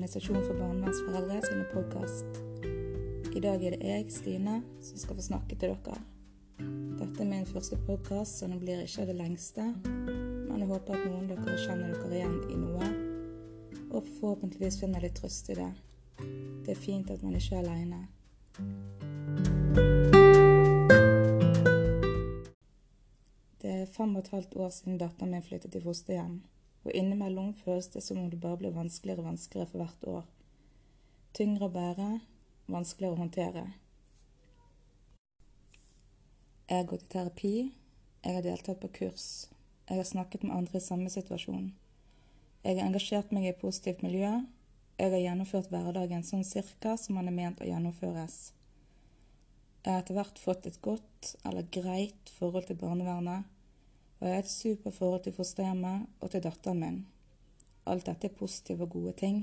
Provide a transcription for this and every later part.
Organisasjon for barnevernsforeldre sine podkast. I dag er det jeg, Stine, som skal få snakke til dere. Dette er min første podkast, så den blir ikke det lengste. Men jeg håper at noen av dere kjenner dere igjen i noe, og forhåpentligvis finner litt trøst i det. Det er fint at man ikke er aleine. Det er fem og et halvt år siden datteren min flyttet i fosterhjem og innimellom føles det som om det bare blir vanskeligere og vanskeligere for hvert år. Tyngre å bære, vanskeligere å håndtere. Jeg har gått i terapi, jeg har deltatt på kurs, jeg har snakket med andre i samme situasjon. Jeg har engasjert meg i et positivt miljø, jeg har gjennomført hverdagen sånn cirka som man er ment å gjennomføres. Jeg har etter hvert fått et godt, eller greit, forhold til barnevernet, og jeg har et super forhold til fosterhjemmet og til datteren min. Alt dette er positive og gode ting.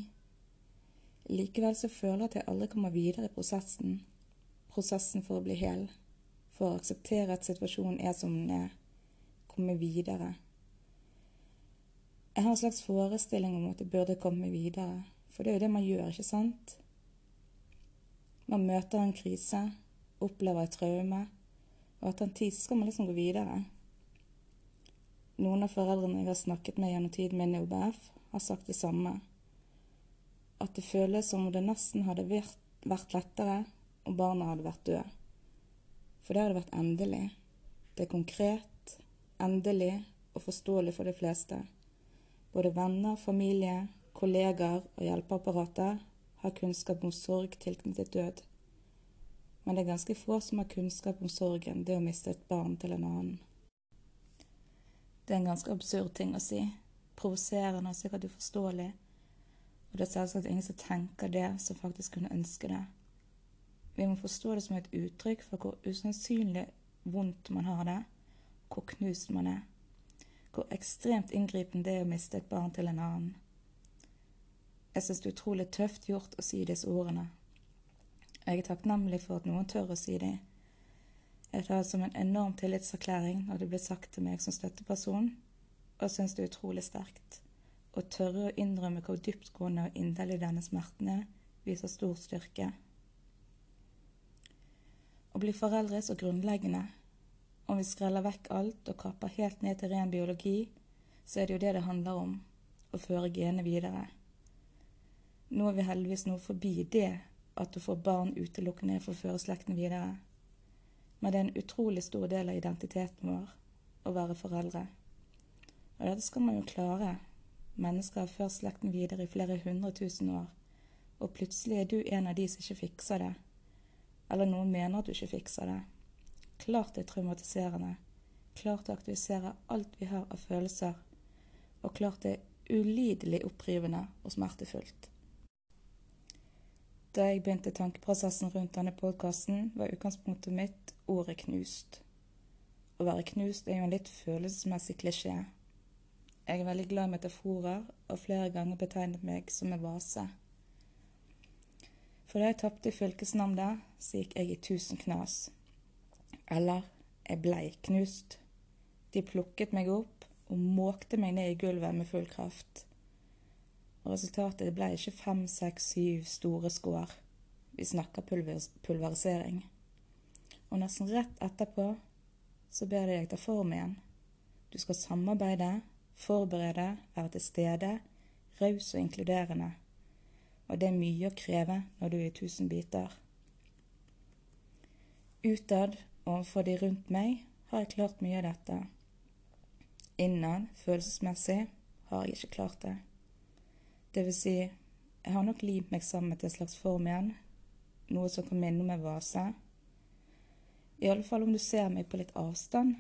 Likevel så føler jeg at jeg aldri kommer videre i prosessen. Prosessen for å bli hel. For å akseptere at situasjonen er som den er. Komme videre. Jeg har en slags forestilling om at jeg burde komme videre. For det er jo det man gjør, ikke sant? Man møter en krise, opplever et traume, og etter en tid så skal man liksom gå videre. Noen av foreldrene jeg har snakket med gjennom tiden min i OBF, har sagt det samme. At det føles som om det nesten hadde vært lettere om barna hadde vært døde. For det hadde vært endelig. Det er konkret, endelig og forståelig for de fleste. Både venner, familie, kollegaer og hjelpeapparatet har kunnskap om sorg tilknyttet død. Men det er ganske få som har kunnskap om sorgen det å miste et barn til en annen. Det er en ganske absurd ting å si. Provoserende og sikkert uforståelig. Og det er selvsagt ingen som tenker det, som faktisk kunne ønske det. Vi må forstå det som et uttrykk for hvor usannsynlig vondt man har det, hvor knust man er. Hvor ekstremt inngripende det er å miste et barn til en annen. Jeg synes det er utrolig tøft gjort å si disse ordene. Jeg er takknemlig for at noen tør å si dem jeg tar det som en enorm tillitserklæring når det blir sagt til meg som støtteperson, og syns det er utrolig sterkt. Å tørre å innrømme hvor dyptgående og inderlig denne smerten er, viser stor styrke. Å bli foreldre er så grunnleggende. Om vi skreller vekk alt og kapper helt ned til ren biologi, så er det jo det det handler om å føre genene videre. Nå er vi heldigvis noe forbi det at du får barn utelukkende for å føre slekten videre. Men det er en utrolig stor del av identiteten vår å være foreldre. Og dette skal man jo klare. Mennesker har ført slekten videre i flere hundre tusen år, og plutselig er du en av de som ikke fikser det. Eller noen mener at du ikke fikser det. Klart det er traumatiserende. Klart det aktiviserer alt vi har av følelser. Og klart det er ulidelig opprivende og smertefullt. Da jeg begynte tankeprosessen rundt denne podkasten, var utgangspunktet mitt ordet knust. Å være knust er jo en litt følelsesmessig klisjé. Jeg er veldig glad i metaforer, og flere ganger betegnet meg som en vase. For da jeg tapte i fylkesnemnda, så gikk jeg i tusen knas. Eller jeg blei knust. De plukket meg opp og måkte meg ned i gulvet med full kraft. Og resultatet ble ikke fem, seks, syv store skår. Vi snakker pulverisering. Og nesten rett etterpå så ber de deg ta form igjen. Du skal samarbeide, forberede, være til stede, raus og inkluderende. Og det er mye å kreve når du er i tusen biter. Utad overfor de rundt meg har jeg klart mye av dette. Innad, følelsesmessig, har jeg ikke klart det. Det vil si, jeg har nok limt meg sammen til en slags form igjen, noe som kan minne om en vase i alle fall om du ser meg på litt avstand.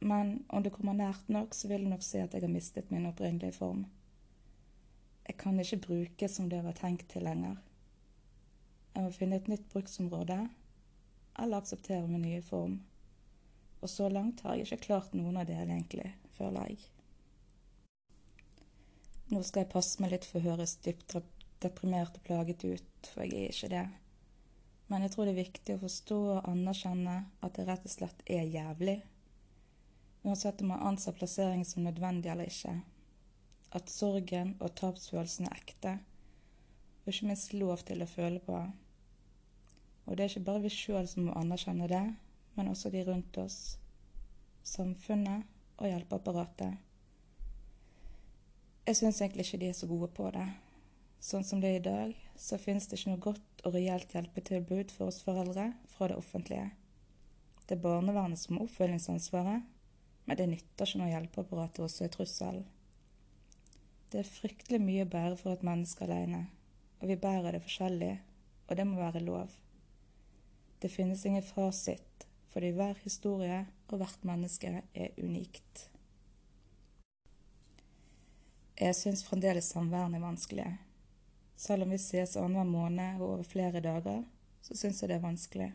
Men om du kommer nært nok, så vil du nok se at jeg har mistet min opprinnelige form. Jeg kan ikke bruke som det var tenkt til lenger. Jeg må finne et nytt bruksområde, eller akseptere min nye form. Og så langt har jeg ikke klart noen av delene, egentlig, føler jeg. Nå skal jeg passe meg litt for å høres dypt deprimert og plaget ut, for jeg er ikke det. Men jeg tror det er viktig å forstå og anerkjenne at det rett og slett er jævlig. Uansett om man anser plasseringen som nødvendig eller ikke. At sorgen og tapsfølelsen er ekte, og ikke minst lov til å føle på. Og det er ikke bare vi sjøl som må anerkjenne det, men også de rundt oss, samfunnet og hjelpeapparatet. Jeg syns egentlig ikke de er så gode på det. Sånn som det er i dag, så finnes det ikke noe godt og reelt hjelpetilbud for oss foreldre fra det offentlige. Det er barnevernet som har oppfølgingsansvaret, men det nytter ikke når hjelpeapparatet også er trussel. Det er fryktelig mye å bære for et menneske alene, og vi bærer det forskjellig, og det må være lov. Det finnes ingen fasit, fordi hver historie og hvert menneske er unikt. Jeg syns fremdeles samværen er vanskelig. Selv om vi ses annenhver måned og over flere dager, så syns jeg det er vanskelig.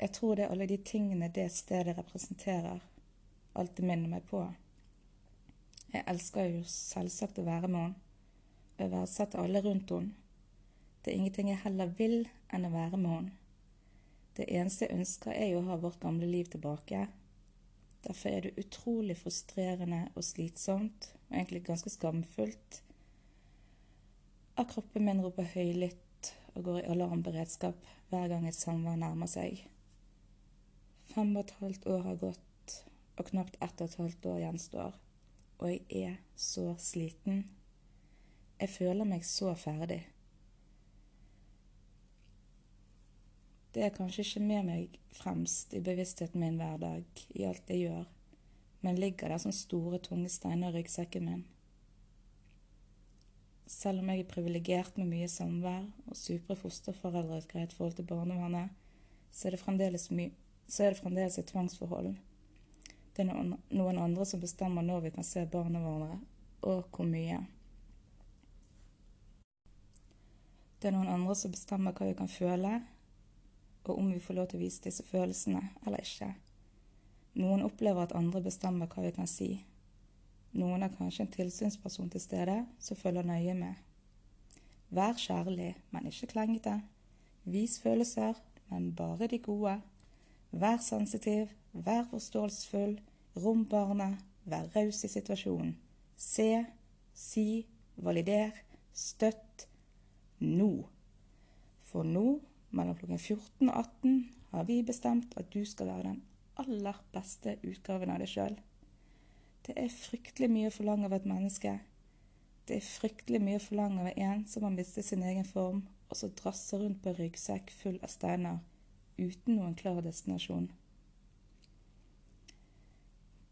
Jeg tror det er alle de tingene det stedet representerer, alltid minner meg på. Jeg elsker jo selvsagt å være med henne, og jeg verdsetter alle rundt henne. Det er ingenting jeg heller vil enn å være med henne. Det eneste jeg ønsker, er jo å ha vårt gamle liv tilbake. Derfor er det utrolig frustrerende og slitsomt, og egentlig ganske skamfullt, at kroppen min roper høylytt og går i alarmberedskap hver gang et samvær nærmer seg. Fem og et halvt år har gått, og knapt ett og et halvt år gjenstår. Og jeg er så sliten. Jeg føler meg så ferdig. Det er kanskje ikke med meg fremst i bevisstheten min hver dag, i alt jeg gjør, men ligger der som store, tunge steiner i ryggsekken min. Selv om jeg er privilegert med mye samvær og supre fosterforeldre i et greit forhold til barnevernet, så er det fremdeles, så er det fremdeles et tvangsforhold. Det er noen, noen andre som bestemmer når vi kan se barna våre, og hvor mye. Det er noen andre som bestemmer hva vi kan føle, og om vi får lov til å vise disse følelsene eller ikke. Noen opplever at andre bestemmer hva vi kan si. Noen har kanskje en tilsynsperson til stede som følger nøye med. Vær kjærlig, men ikke klengete. Vis følelser, men bare de gode. Vær sensitiv, vær forståelsesfull, rom barnet, vær raus i situasjonen. Se, si, valider, støtt. Nå. For nå, mellom klokken 14 og 18, har vi bestemt at du skal være den aller beste utgaven av deg sjøl. Det er fryktelig mye å forlange av et menneske. Det er fryktelig mye å forlange av en som har mistet sin egen form, og så drasser rundt på ryggsekk full av steiner, uten noen klar destinasjon.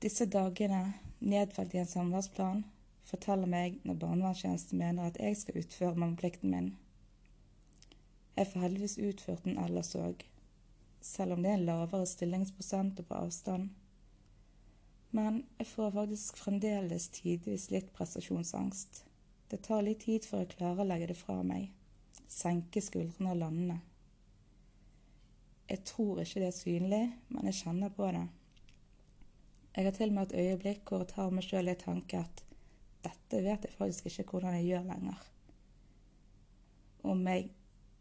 Disse dagene, nedfelt i en samværsplan, forteller meg når barnevernstjenesten mener at jeg skal utføre mammeplikten min. Jeg får heldigvis utført den ellers òg, selv om det er en lavere stillingsprosent og på avstand. Men jeg får faktisk fremdeles tidvis litt prestasjonsangst. Det tar litt tid før jeg klarer å legge det fra meg, senke skuldrene og lande. Jeg tror ikke det er synlig, men jeg kjenner på det. Jeg har til og med et øyeblikk hvor jeg tar meg sjøl i tanke at dette vet jeg faktisk ikke hvordan jeg gjør lenger. Om jeg,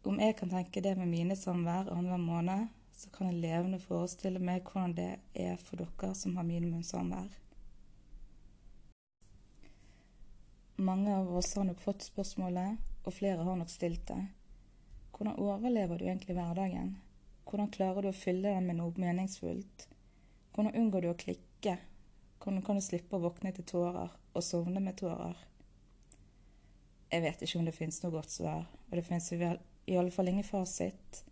om jeg kan tenke det med mine samvær annenhver måned, så kan jeg levende forestille meg hvordan det er for dere som har minimumssamvær. Mange av oss har nok fått spørsmålet, og flere har nok stilt det. Hvordan overlever du egentlig hverdagen? Hvordan klarer du å fylle den med noe meningsfullt? Hvordan unngår du å klikke? Hvordan kan du slippe å våkne til tårer og sovne med tårer? Jeg vet ikke om det finnes noe godt svar, og det finnes i alle fall ingen fasit.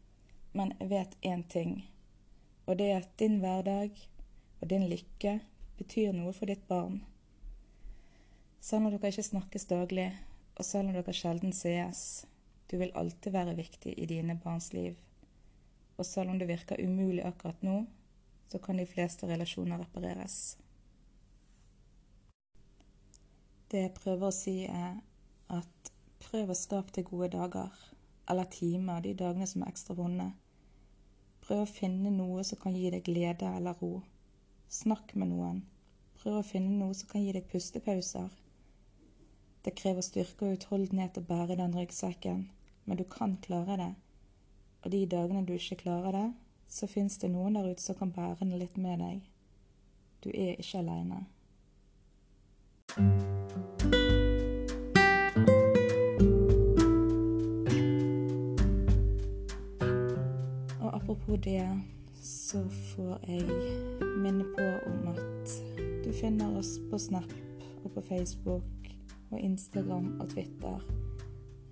Men jeg vet én ting, og det er at din hverdag og din lykke betyr noe for ditt barn. Selv om dere ikke snakkes daglig, og selv om dere sjelden sees, du vil alltid være viktig i dine barns liv. Og selv om det virker umulig akkurat nå, så kan de fleste relasjoner repareres. Det jeg prøver å si, er at prøv å skape til gode dager eller timer de dagene som er ekstra vonde. Prøv å finne noe som kan gi deg glede eller ro. Snakk med noen. Prøv å finne noe som kan gi deg pustepauser. Det krever styrke og utholdenhet å bære den ryggsekken, men du kan klare det. Og de dagene du ikke klarer det, så fins det noen der ute som kan bære den litt med deg. Du er ikke aleine. Apropos det, så får jeg minne på om at du finner oss på Snap og på Facebook og Instagram og Twitter.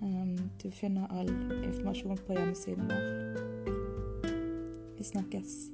Um, du finner all informasjon på hjemmesiden vår. Vi snakkes.